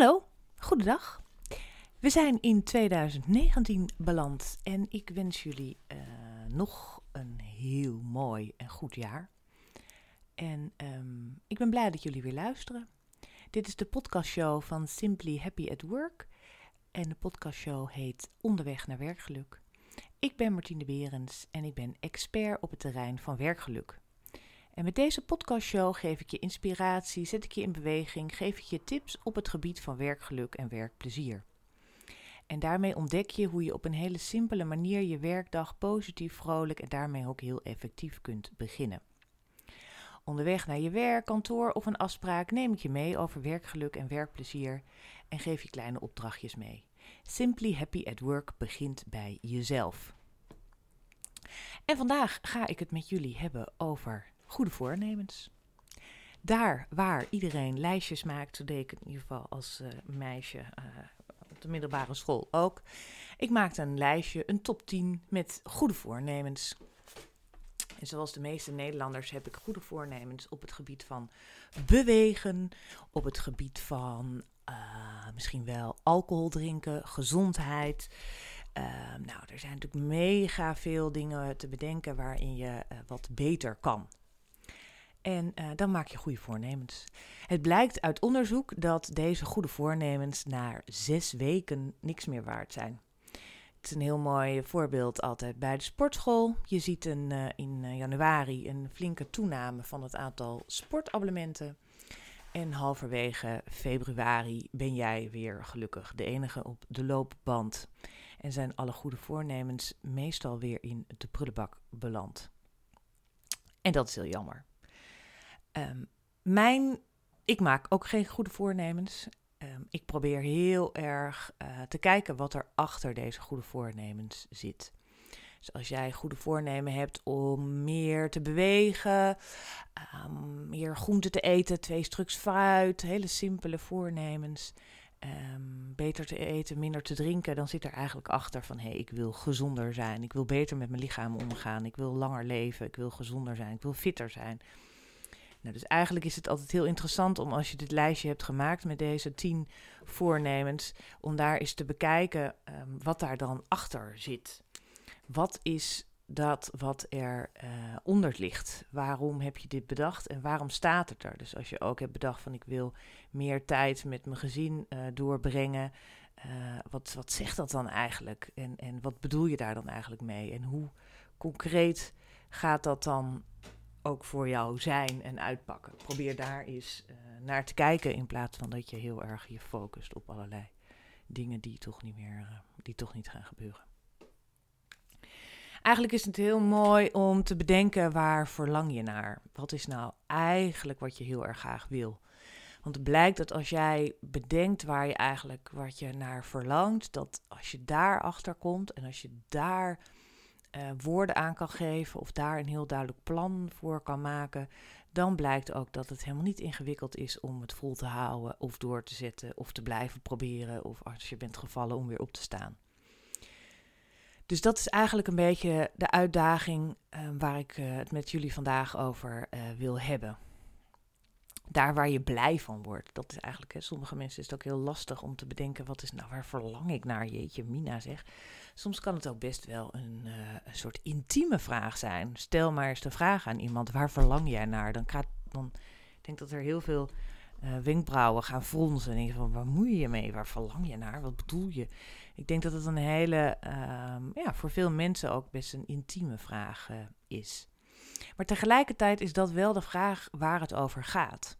Hallo, goedendag. We zijn in 2019 beland en ik wens jullie uh, nog een heel mooi en goed jaar. En um, ik ben blij dat jullie weer luisteren. Dit is de podcastshow van Simply Happy at Work. En de podcastshow heet Onderweg naar werkgeluk. Ik ben Martine Berends en ik ben expert op het terrein van werkgeluk. En met deze podcastshow geef ik je inspiratie, zet ik je in beweging, geef ik je tips op het gebied van werkgeluk en werkplezier. En daarmee ontdek je hoe je op een hele simpele manier je werkdag positief, vrolijk en daarmee ook heel effectief kunt beginnen. Onderweg naar je werk, kantoor of een afspraak neem ik je mee over werkgeluk en werkplezier en geef je kleine opdrachtjes mee. Simply Happy at Work begint bij jezelf. En vandaag ga ik het met jullie hebben over goede voornemens. Daar waar iedereen lijstjes maakt, zo deed ik in ieder geval als uh, meisje uh, op de middelbare school ook. Ik maakte een lijstje, een top 10 met goede voornemens. En zoals de meeste Nederlanders heb ik goede voornemens op het gebied van bewegen, op het gebied van uh, misschien wel alcohol drinken, gezondheid. Uh, nou, er zijn natuurlijk mega veel dingen te bedenken waarin je wat beter kan. En uh, dan maak je goede voornemens. Het blijkt uit onderzoek dat deze goede voornemens na zes weken niks meer waard zijn. Het is een heel mooi voorbeeld altijd bij de sportschool. Je ziet een, uh, in uh, januari een flinke toename van het aantal sportabonnementen. En halverwege februari ben jij weer gelukkig de enige op de loopband. En zijn alle goede voornemens meestal weer in de prullenbak beland. En dat is heel jammer. Um, mijn, ik maak ook geen goede voornemens. Um, ik probeer heel erg uh, te kijken wat er achter deze goede voornemens zit. Dus als jij goede voornemen hebt om meer te bewegen, um, meer groente te eten, twee stuks fruit, hele simpele voornemens. Beter te eten, minder te drinken, dan zit er eigenlijk achter van hé, hey, ik wil gezonder zijn, ik wil beter met mijn lichaam omgaan, ik wil langer leven, ik wil gezonder zijn, ik wil fitter zijn. Nou, dus eigenlijk is het altijd heel interessant om als je dit lijstje hebt gemaakt met deze tien voornemens, om daar eens te bekijken um, wat daar dan achter zit. Wat is dat wat er uh, onder ligt? Waarom heb je dit bedacht en waarom staat het er? Dus als je ook hebt bedacht van ik wil meer tijd met mijn gezin uh, doorbrengen, uh, wat, wat zegt dat dan eigenlijk? En, en wat bedoel je daar dan eigenlijk mee? En hoe concreet gaat dat dan ook voor jou zijn en uitpakken. Probeer daar eens uh, naar te kijken in plaats van dat je heel erg je focust op allerlei dingen die toch niet meer, uh, die toch niet gaan gebeuren. Eigenlijk is het heel mooi om te bedenken waar verlang je naar? Wat is nou eigenlijk wat je heel erg graag wil? Want het blijkt dat als jij bedenkt waar je eigenlijk wat je naar verlangt, dat als je daar achter komt en als je daar uh, woorden aan kan geven of daar een heel duidelijk plan voor kan maken, dan blijkt ook dat het helemaal niet ingewikkeld is om het vol te houden of door te zetten of te blijven proberen of als je bent gevallen om weer op te staan. Dus dat is eigenlijk een beetje de uitdaging uh, waar ik uh, het met jullie vandaag over wil hebben. Daar waar je blij van wordt. Dat is eigenlijk, hè, sommige mensen is het ook heel lastig om te bedenken, wat is nou, waar verlang ik naar? Jeetje, Mina zeg. Soms kan het ook best wel een, uh, een soort intieme vraag zijn. Stel maar eens de vraag aan iemand: waar verlang jij naar? Dan gaat dan ik denk dat er heel veel uh, wenkbrauwen gaan fronsen. En denken van waar moet je mee? Waar verlang je naar? Wat bedoel je? Ik denk dat het een hele, uh, ja, voor veel mensen ook best een intieme vraag uh, is. Maar tegelijkertijd is dat wel de vraag waar het over gaat.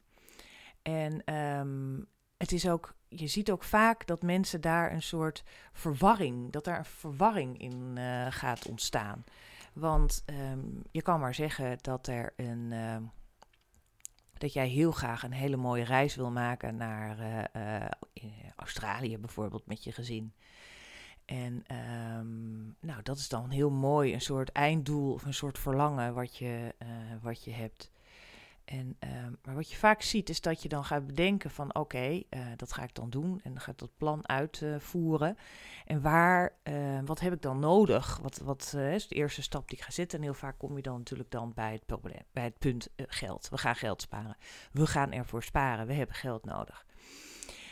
En um, het is ook je ziet ook vaak dat mensen daar een soort verwarring, dat daar een verwarring in uh, gaat ontstaan. Want um, je kan maar zeggen dat er een. Uh, dat jij heel graag een hele mooie reis wil maken naar uh, Australië bijvoorbeeld met je gezin. En nou, dat is dan heel mooi, een soort einddoel of een soort verlangen wat je, wat je hebt. En, uh, maar wat je vaak ziet is dat je dan gaat bedenken van oké, uh, dat ga ik dan doen en dan ga ik dat plan uitvoeren. en waar, uh, wat heb ik dan nodig? Wat, wat eh, is de eerste stap die ik ga zetten? En heel vaak kom je dan natuurlijk dan bij het probleem, bij het punt geld. We gaan geld sparen. We gaan ervoor sparen. We hebben geld nodig.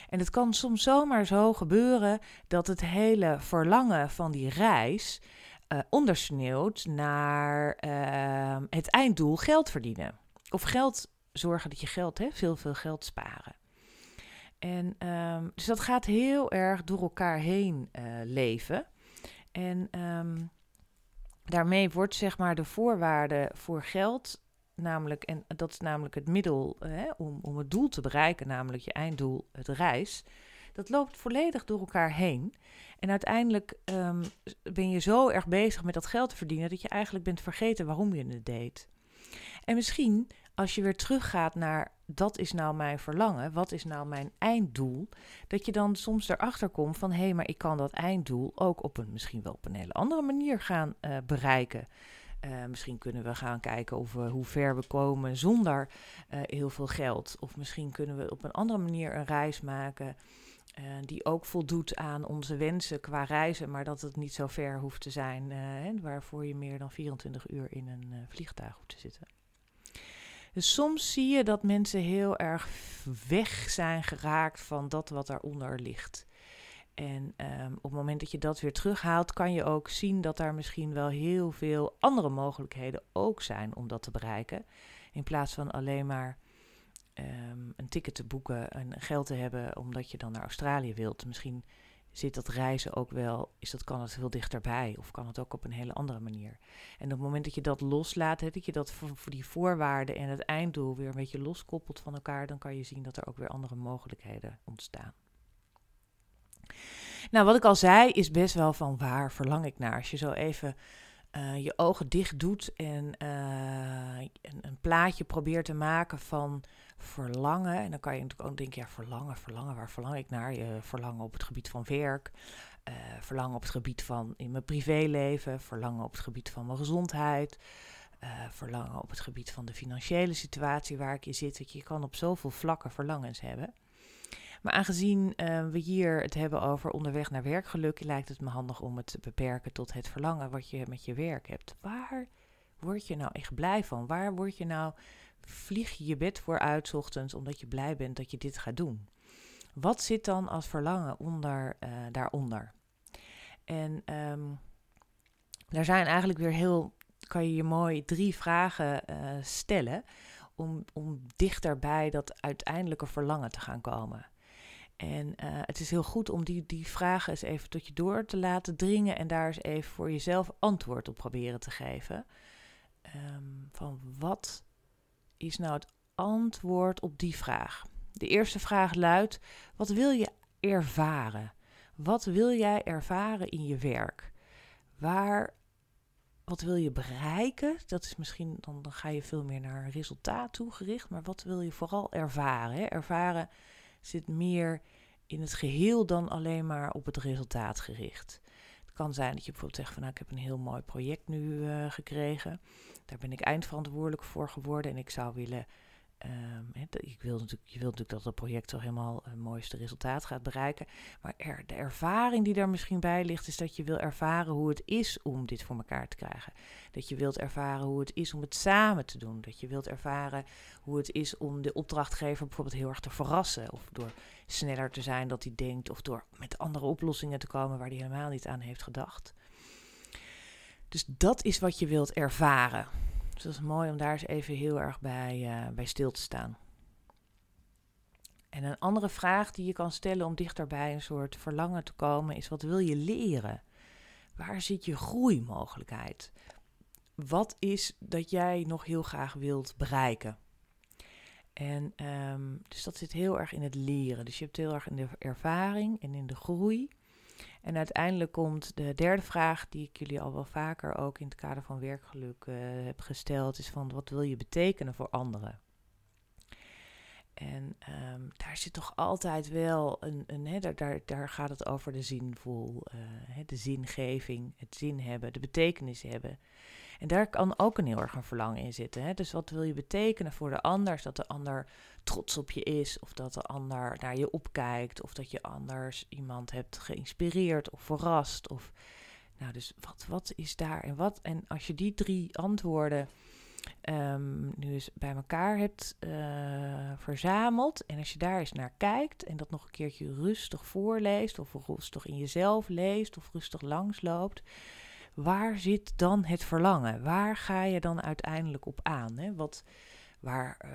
En het kan soms zomaar zo gebeuren dat het hele verlangen van die reis uh, ondersneeuwt naar ehm, het einddoel geld verdienen. Of geld zorgen dat je geld hebt, veel, veel geld sparen. En um, dus dat gaat heel erg door elkaar heen uh, leven. En um, daarmee wordt zeg maar de voorwaarde voor geld, namelijk, en dat is namelijk het middel hè, om, om het doel te bereiken, namelijk je einddoel, het reis, dat loopt volledig door elkaar heen. En uiteindelijk um, ben je zo erg bezig met dat geld te verdienen dat je eigenlijk bent vergeten waarom je het deed. En misschien als je weer teruggaat naar dat is nou mijn verlangen, wat is nou mijn einddoel, dat je dan soms erachter komt van hé, hey, maar ik kan dat einddoel ook op een misschien wel op een hele andere manier gaan uh, bereiken. Uh, misschien kunnen we gaan kijken of we, hoe ver we komen zonder uh, heel veel geld. Of misschien kunnen we op een andere manier een reis maken die ook voldoet aan onze wensen qua reizen, maar dat het niet zo ver hoeft te zijn, hè, waarvoor je meer dan 24 uur in een vliegtuig hoeft te zitten. Dus soms zie je dat mensen heel erg weg zijn geraakt van dat wat daaronder ligt. En um, op het moment dat je dat weer terughaalt, kan je ook zien dat daar misschien wel heel veel andere mogelijkheden ook zijn om dat te bereiken. In plaats van alleen maar um, een ticket te boeken en geld te hebben omdat je dan naar Australië wilt. Misschien zit dat reizen ook wel, is dat, kan het veel dichterbij of kan het ook op een hele andere manier. En op het moment dat je dat loslaat, hè, dat je dat voor, voor, die voorwaarden en het einddoel weer een beetje loskoppelt van elkaar, dan kan je zien dat er ook weer andere mogelijkheden ontstaan. Nou, wat ik al zei, is best wel van waar verlang ik naar. Als je zo even uh, je ogen dicht doet en uh, een, een, plaatje probeert te maken van verlangen. En dan kan je natuurlijk ook denken, ja, verlangen, verlangen, waar verlang ik naar? Je verlangen op het gebied van werk, uh, verlangen op het gebied van in mijn privéleven, verlangen op het gebied van mijn gezondheid, verlangen op het gebied van de financiële situatie waar ik in zit. Je kan op zoveel vlakken verlangens hebben. Maar aangezien uh, we hier het hebben over onderweg naar werkgeluk, lijkt het me handig om het te beperken tot het verlangen wat je met je werk hebt. Waar word je nou echt blij van? Waar word je nou, vlieg je je bed voor uit ochtends omdat je blij bent dat je dit gaat doen? Wat zit dan als verlangen onder, uh, daaronder? En um, daar zijn eigenlijk weer heel, kan je je mooi drie vragen uh, stellen om, om dichter bij dat uiteindelijke verlangen te gaan komen. En uh, het is heel goed om die, die vragen eens even tot je door te laten dringen en daar eens even voor jezelf antwoord op proberen te geven. Um, van wat is nou het antwoord op die vraag? De eerste vraag luidt: wat wil je ervaren? Wat wil jij ervaren in je werk? Waar, wat wil je bereiken? Dat is misschien, dan, dan ga je veel meer naar resultaat toegericht, maar wat wil je vooral ervaren? Ervaren zit meer in het geheel dan alleen maar op het resultaat gericht. Het kan zijn dat je bijvoorbeeld zegt van nou, ik heb een heel mooi project nu uh, gekregen. Daar ben ik eindverantwoordelijk voor geworden en ik zou willen Um, ik wil natuurlijk, je wilt natuurlijk dat het project toch helemaal het mooiste resultaat gaat bereiken. Maar er, de ervaring die daar misschien bij ligt, is dat je wil ervaren hoe het is om dit voor elkaar te krijgen. Dat je wilt ervaren hoe het is om het samen te doen. Dat je wilt ervaren hoe het is om de opdrachtgever bijvoorbeeld heel erg te verrassen. Of door sneller te zijn dat hij denkt. Of door met andere oplossingen te komen waar hij helemaal niet aan heeft gedacht. Dus dat is wat je wilt ervaren. Dus dat is mooi om daar eens even heel erg bij, uh, bij stil te staan. En een andere vraag die je kan stellen om dichterbij een soort verlangen te komen is: wat wil je leren? Waar zit je groeimogelijkheid? Wat is dat jij nog heel graag wilt bereiken? En um, dus dat zit heel erg in het leren. Dus je hebt heel erg in de ervaring en in de groei. En uiteindelijk komt de derde vraag, die ik jullie al wel vaker ook in het kader van werkgeluk uh, heb gesteld, is van wat wil je betekenen voor anderen? En um, daar zit toch altijd wel een, een hè, daar, daar gaat het over de zinvol, uh, de zingeving, het zin hebben, de betekenis hebben. En daar kan ook een heel erg een verlangen in zitten. Hè? Dus wat wil je betekenen voor de ander? Dat de ander trots op je is, of dat de ander naar je opkijkt, of dat je anders iemand hebt geïnspireerd of verrast. Of, nou, dus wat, wat is daar en wat? En als je die drie antwoorden ehm, nu eens bij elkaar hebt eh, verzameld. En als je daar eens naar kijkt en dat nog een keertje rustig voorleest, of rustig in jezelf leest, of rustig langsloopt. Waar zit dan het verlangen? Waar ga je dan uiteindelijk op aan? Hè? Wat, waar uh,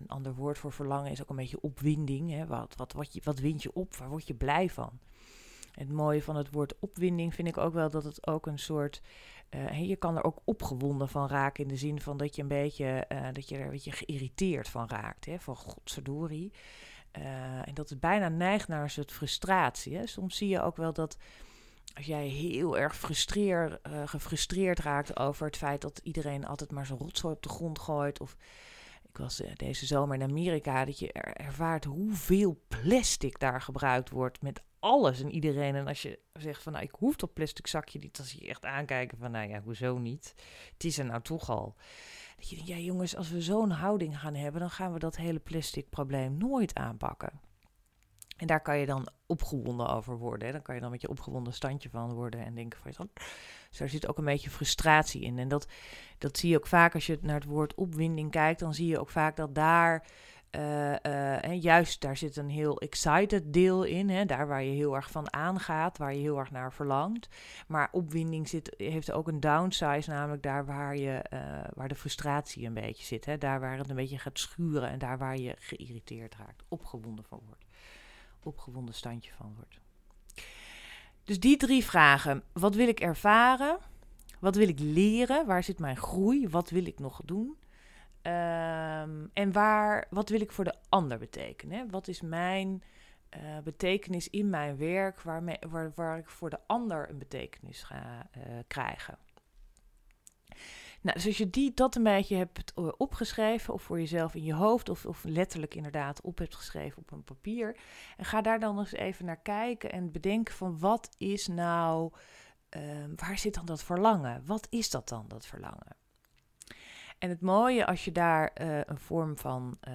een ander woord voor verlangen is ook een beetje opwinding. Hè? Wat, wat, wat, je, wat wind je op? Waar word je blij van? Het mooie van het woord opwinding vind ik ook wel dat het ook een soort. Uh, je kan er ook opgewonden van raken in de zin van dat je een beetje, uh, dat je er een beetje geïrriteerd van raakt. Hè? Van godverdorie. En dat het bijna neigt naar een soort frustratie. Hè? Soms zie je ook wel dat als jij heel erg frustreer, gefrustreerd raakt over het feit dat iedereen altijd maar zijn rotzooi op de grond gooit. Of ik was deze zomer in Amerika, dat je ervaart hoeveel plastic daar gebruikt wordt met alles en iedereen. En als je zegt van nou, ik hoef dat plastic zakje niet, dan zie je echt aankijken van nou ja, hoezo niet? Het is er nou toch al. Dat je denkt, ja jongens, als we zo'n houding gaan hebben, dan gaan we dat hele plastic probleem nooit aanpakken. En daar kan je dan opgewonden over worden. Hè? Dan kan je dan met je opgewonden standje van worden en denken van... Oh, dus daar zit ook een beetje frustratie in. En dat, dat zie je ook vaak als je naar het woord opwinding kijkt. Dan zie je ook vaak dat daar uh, juist daar zit een heel excited deel in. Hè, daar waar je heel erg van aangaat, waar je heel erg naar verlangt. Maar opwinding zit, heeft ook een downside, namelijk daar waar, je, uh, waar de frustratie een beetje zit. Hè, daar waar het een beetje gaat schuren en daar waar je geïrriteerd raakt, opgewonden van wordt. Opgewonden standje van wordt. Dus die drie vragen. Wat wil ik ervaren? Wat wil ik leren? Waar zit mijn groei? Wat wil ik nog doen? Um, en waar, wat wil ik voor de ander betekenen? Wat is mijn uh, betekenis in mijn werk waarmee, waar, waar ik voor de ander een betekenis ga uh, krijgen? Nou, dus als je die, dat een beetje hebt eh, opgeschreven, of voor jezelf in je hoofd, of, of letterlijk inderdaad op hebt geschreven op een papier, en ga daar dan eens even naar kijken en bedenken van wat is nou, uh, waar zit dan dat verlangen? Wat is dat dan, dat verlangen? En het mooie als je daar uh, een vorm van um,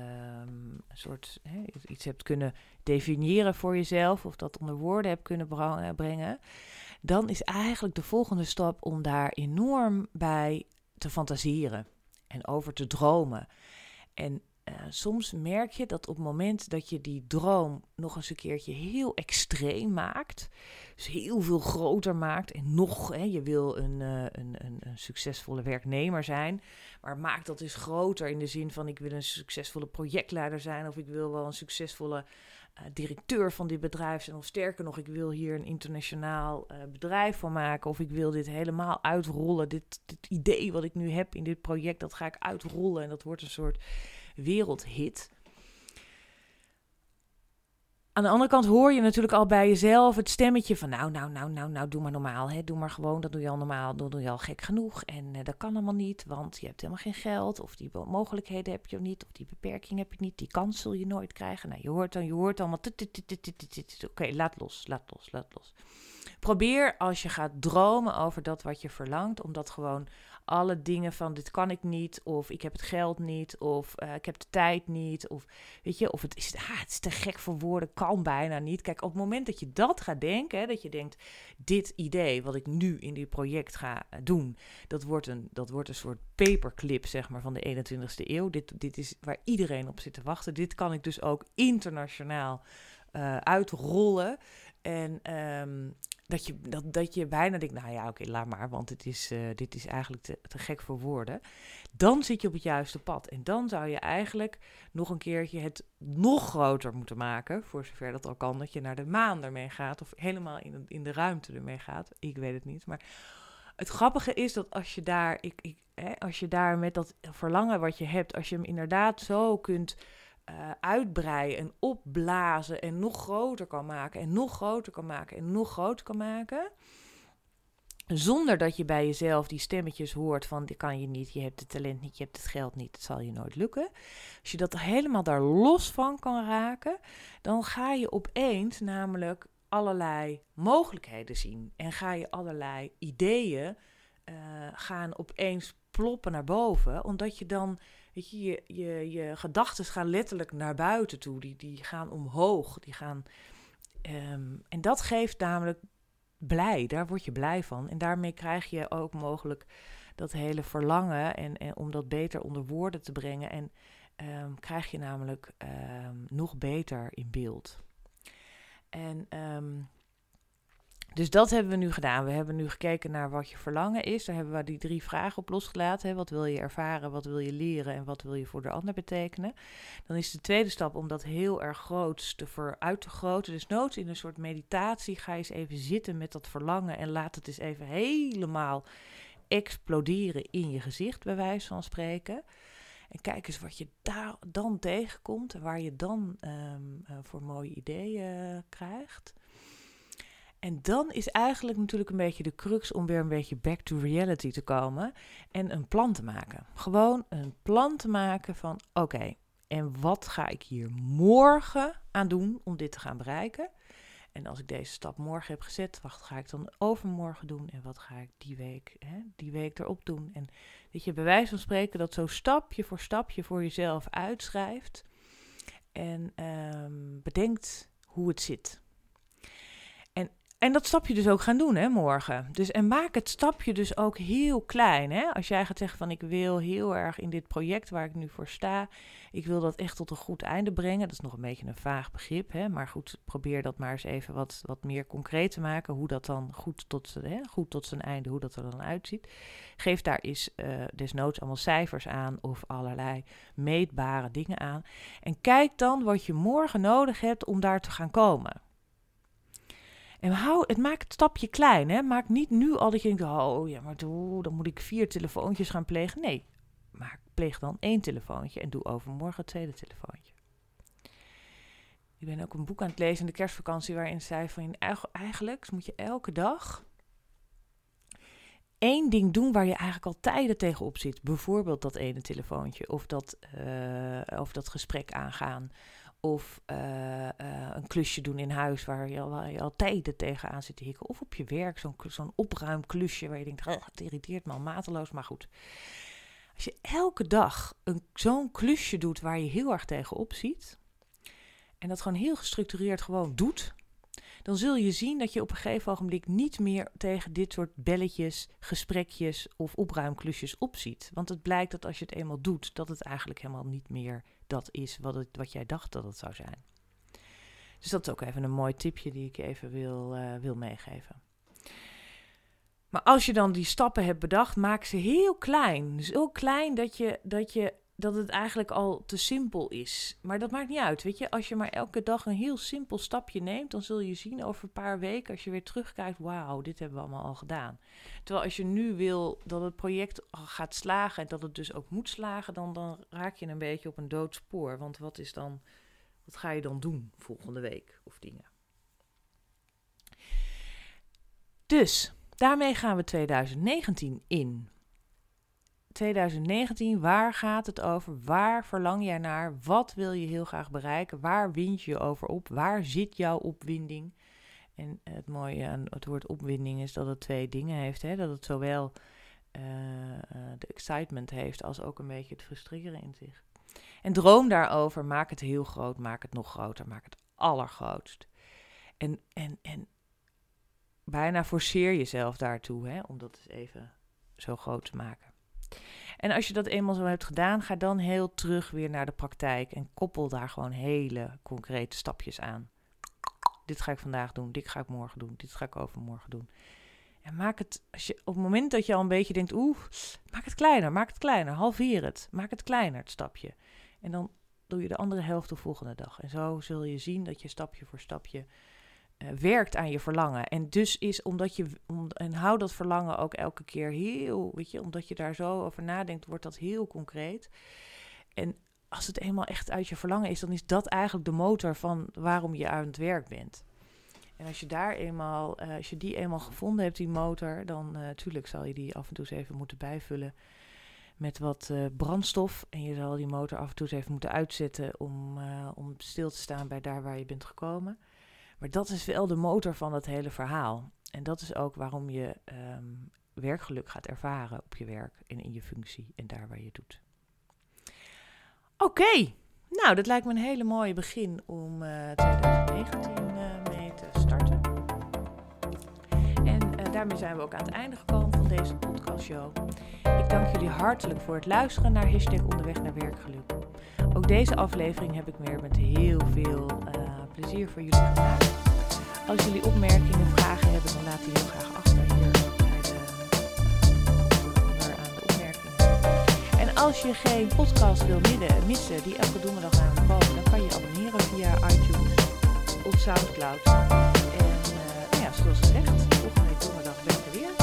een soort hè, iets hebt kunnen definiëren voor jezelf, of dat onder woorden hebt kunnen brengen, dan is eigenlijk de volgende stap om daar enorm bij te fantaseren en over te dromen. En uh, soms merk je dat op het moment dat je die droom nog eens een keertje heel extreem maakt, dus heel veel groter maakt en nog, hè, je wil een, uh, een, een, een, succesvolle werknemer zijn, maar maak dat eens groter in de zin van ik wil een succesvolle projectleider zijn of ik wil wel een succesvolle directeur van dit bedrijf zijn of sterker nog, ik wil hier een internationaal bedrijf van maken of ik wil dit helemaal uitrollen, dit, dit idee wat ik nu heb in dit project, dat ga ik uitrollen en dat wordt een soort wereldhit. Aan de andere kant hoor je natuurlijk al bij jezelf het stemmetje van nou, nou, nou, nou, nou, doe maar normaal. Hè? Doe maar gewoon, dat doe je al normaal, dat doe je al gek genoeg. En uh, dat kan allemaal niet, want je hebt helemaal geen geld. Of die mogelijkheden heb je niet, of die beperking heb je niet. Die kans zul je nooit krijgen. Nou, je hoort dan, je hoort allemaal... Oké, laat los, laat los, laat los. Probeer als je gaat dromen over dat wat je verlangt, om dat gewoon alle dingen van dit kan ik niet, of ik heb het geld niet, of uh, ik heb de tijd niet, of weet je, of het is, ah, het is te gek voor woorden, kan bijna niet. Kijk, op het moment dat je dat gaat denken, hè, dat je denkt, dit idee wat ik nu in dit project ga eh, doen, dat wordt een, dat wordt een soort paperclip, zeg maar, van de 21ste eeuw. Dit, dit is waar iedereen op zit te wachten. Dit kan ik dus ook internationaal uh, uitrollen. En um, dat je, dat, dat je bijna denkt, nou ja, oké, laat maar, want het is, uh, dit is eigenlijk te, te, gek voor woorden. Dan zit je op het juiste pad. En dan zou je eigenlijk nog een keertje het nog groter moeten maken, voor zover dat al kan, dat je naar de maan ermee gaat, of helemaal in de, in de ruimte ermee gaat. Ik weet het niet, maar het grappige is dat als je daar, ik, ik, hè, als je daar met dat verlangen wat je hebt, als je hem inderdaad zo kunt uh, uitbreiden en opblazen en nog groter kan maken en nog groter kan maken en nog groter kan maken. Zonder dat je bij jezelf die stemmetjes hoort van dit kan je niet, je hebt het talent niet, je hebt het geld niet, het zal je nooit lukken. Als je dat helemaal daar los van kan raken, dan ga je opeens namelijk allerlei mogelijkheden zien. En ga je allerlei ideeën uh, gaan opeens ploppen naar boven, omdat je dan weet je, je, je, gedachten gaan letterlijk naar buiten toe. Die, die gaan omhoog. Die gaan, um, en dat geeft namelijk blij. Daar word je blij van. En daarmee krijg je ook mogelijk dat hele verlangen en, en om dat beter onder woorden te brengen. En ehm, krijg je namelijk ehm, nog beter in beeld. En ehm, dus dat hebben we nu gedaan. We hebben nu gekeken naar wat je verlangen is. Daar hebben we die drie vragen op losgelaten. Hè. Wat wil je ervaren, wat wil je leren en wat wil je voor de ander betekenen? Dan is de tweede stap om dat heel erg groot te uit te groten. Dus nooit in een soort meditatie ga je eens even zitten met dat verlangen en laat het eens even helemaal exploderen in je gezicht, bij wijze van spreken. En kijk eens wat je daar dan tegenkomt en waar je dan ehm, eh, voor mooie ideeën uh, krijgt. En dan is eigenlijk natuurlijk een beetje de crux om weer een beetje back to reality te komen en een plan te maken. Gewoon een plan te maken van oké, en wat ga ik hier morgen aan doen om dit te gaan bereiken? En als ik deze stap morgen heb gezet, wat ga ik dan overmorgen doen? En wat ga ik die week, hè, die week erop doen? En dat je bij wijze van spreken dat zo stapje voor stapje voor jezelf uitschrijft. En um, bedenkt hoe het zit. En dat stapje dus ook gaan doen, hè, morgen. Dus, en maak het stapje dus ook heel klein, hè. Als jij gaat zeggen van, ik wil heel erg in dit project waar ik nu voor sta, ik wil dat echt tot een goed einde brengen. Dat is nog een beetje een vaag begrip, hè. Maar goed, probeer dat maar eens even wat, wat meer concreet te maken, hoe dat dan goed tot, hè, goed tot zijn einde, hoe dat er dan uitziet. Geef daar eens uh, desnoods allemaal cijfers aan of allerlei meetbare dingen aan. En kijk dan wat je morgen nodig hebt om daar te gaan komen. En hou, het maakt het stapje klein. Hè? Maak niet nu al dat je denkt, oh ja, maar doe, dan moet ik vier telefoontjes gaan plegen. Nee, maar pleeg dan één telefoontje en doe overmorgen het tweede telefoontje. Ik ben ook een boek aan het lezen in de kerstvakantie waarin zei van eigenlijk moet je elke dag één ding doen waar je eigenlijk al tijden tegenop zit. Bijvoorbeeld dat ene telefoontje of dat, uh, of dat gesprek aangaan of uh, uh, een klusje doen in huis waar je, al, je al tijden tegenaan zit te hikken. Of op je werk, zo'n zo'n opruimklusje waar je denkt, het irriteert me al mateloos, maar goed. Als je elke dag zo'n klusje doet waar je heel erg tegenop ziet, en dat gewoon heel gestructureerd gewoon doet, dan zul je zien dat je op een gegeven ogenblik niet meer tegen dit soort belletjes, gesprekjes of opruimklusjes opziet. Want het blijkt dat als je het eenmaal doet, dat het eigenlijk helemaal niet meer dat is wat, het, wat jij dacht dat het zou zijn. Dus dat is ook even een mooi tipje die ik even wil, uh, wil meegeven. Maar als je dan die stappen hebt bedacht, maak ze heel klein. Dus heel klein dat, je, dat, je, dat het eigenlijk al te simpel is. Maar dat maakt niet uit. Weet je, als je maar elke dag een heel simpel stapje neemt, dan zul je zien over een paar weken, als je weer terugkijkt, wauw, dit hebben we allemaal al gedaan. Terwijl als je nu wil dat het project gaat slagen en dat het dus ook moet slagen, dan, dan raak je een beetje op een dood spoor. Want wat is dan, wat ga je dan doen volgende week of dingen? Dus daarmee gaan we 2019 in. 2019, waar gaat het over? Waar verlang jij naar? Wat wil je heel graag bereiken? Waar wind je over op? Waar zit jouw opwinding? En het mooie aan het woord opwinding is dat het twee dingen heeft. Hè? Dat het zowel uh, de excitement heeft als ook een beetje het frustreren in zich. En droom daarover, maak het heel groot, maak het nog groter, maak het allergrootst. En, en, en bijna forceer jezelf daartoe hè, om dat eens even zo groot te maken. En als je dat eenmaal zo hebt gedaan, ga dan heel terug weer naar de praktijk en koppel daar gewoon hele concrete stapjes aan. Dit ga ik vandaag doen, dit ga ik morgen doen, dit ga ik overmorgen doen. En maak het, als je, op het moment dat je al een beetje denkt, oeh, maak het kleiner, maak het kleiner, halveer het, maak het kleiner, het stapje. En dan doe je de andere helft de volgende dag. En zo zul je zien dat je stapje voor stapje werkt aan je verlangen. En dus is omdat je, en hou dat verlangen ook elke keer heel, weet je, omdat je daar zo over nadenkt, wordt dat heel concreet. En als het eenmaal echt uit je verlangen is, dan is dat eigenlijk de motor van waarom je aan het werk bent. En als je daar eenmaal, uh, als je die eenmaal gevonden hebt, die motor, dan natuurlijk uh, zal je die af en toe eens even moeten bijvullen met wat brandstof. En je zal die motor af en toe eens even moeten uitzetten om, om stil te staan bij daar waar je bent gekomen. Maar dat is wel de motor van het hele verhaal. En dat is ook waarom je um, werkgeluk gaat ervaren op je werk en in je functie en daar waar je doet. Oké, nou dat lijkt me een hele mooie begin om uh, 2019 uh, mee te starten. En uh, daarmee zijn we ook aan het einde gekomen van deze podcastshow. Ik dank jullie hartelijk voor het luisteren naar hashtag onderweg naar werkgeluk. Ook deze aflevering heb ik weer met heel veel plezier voor jullie gemaakt. Als jullie opmerkingen, vragen hebben, dan laat die heel graag achter hier de, aan de. En als je geen podcast wil missen die elke donderdag aan komen, dan kan je abonneren via iTunes of Soundcloud. En uh, nou ja, zoals gezegd, volgende week donderdag ben ik er weer.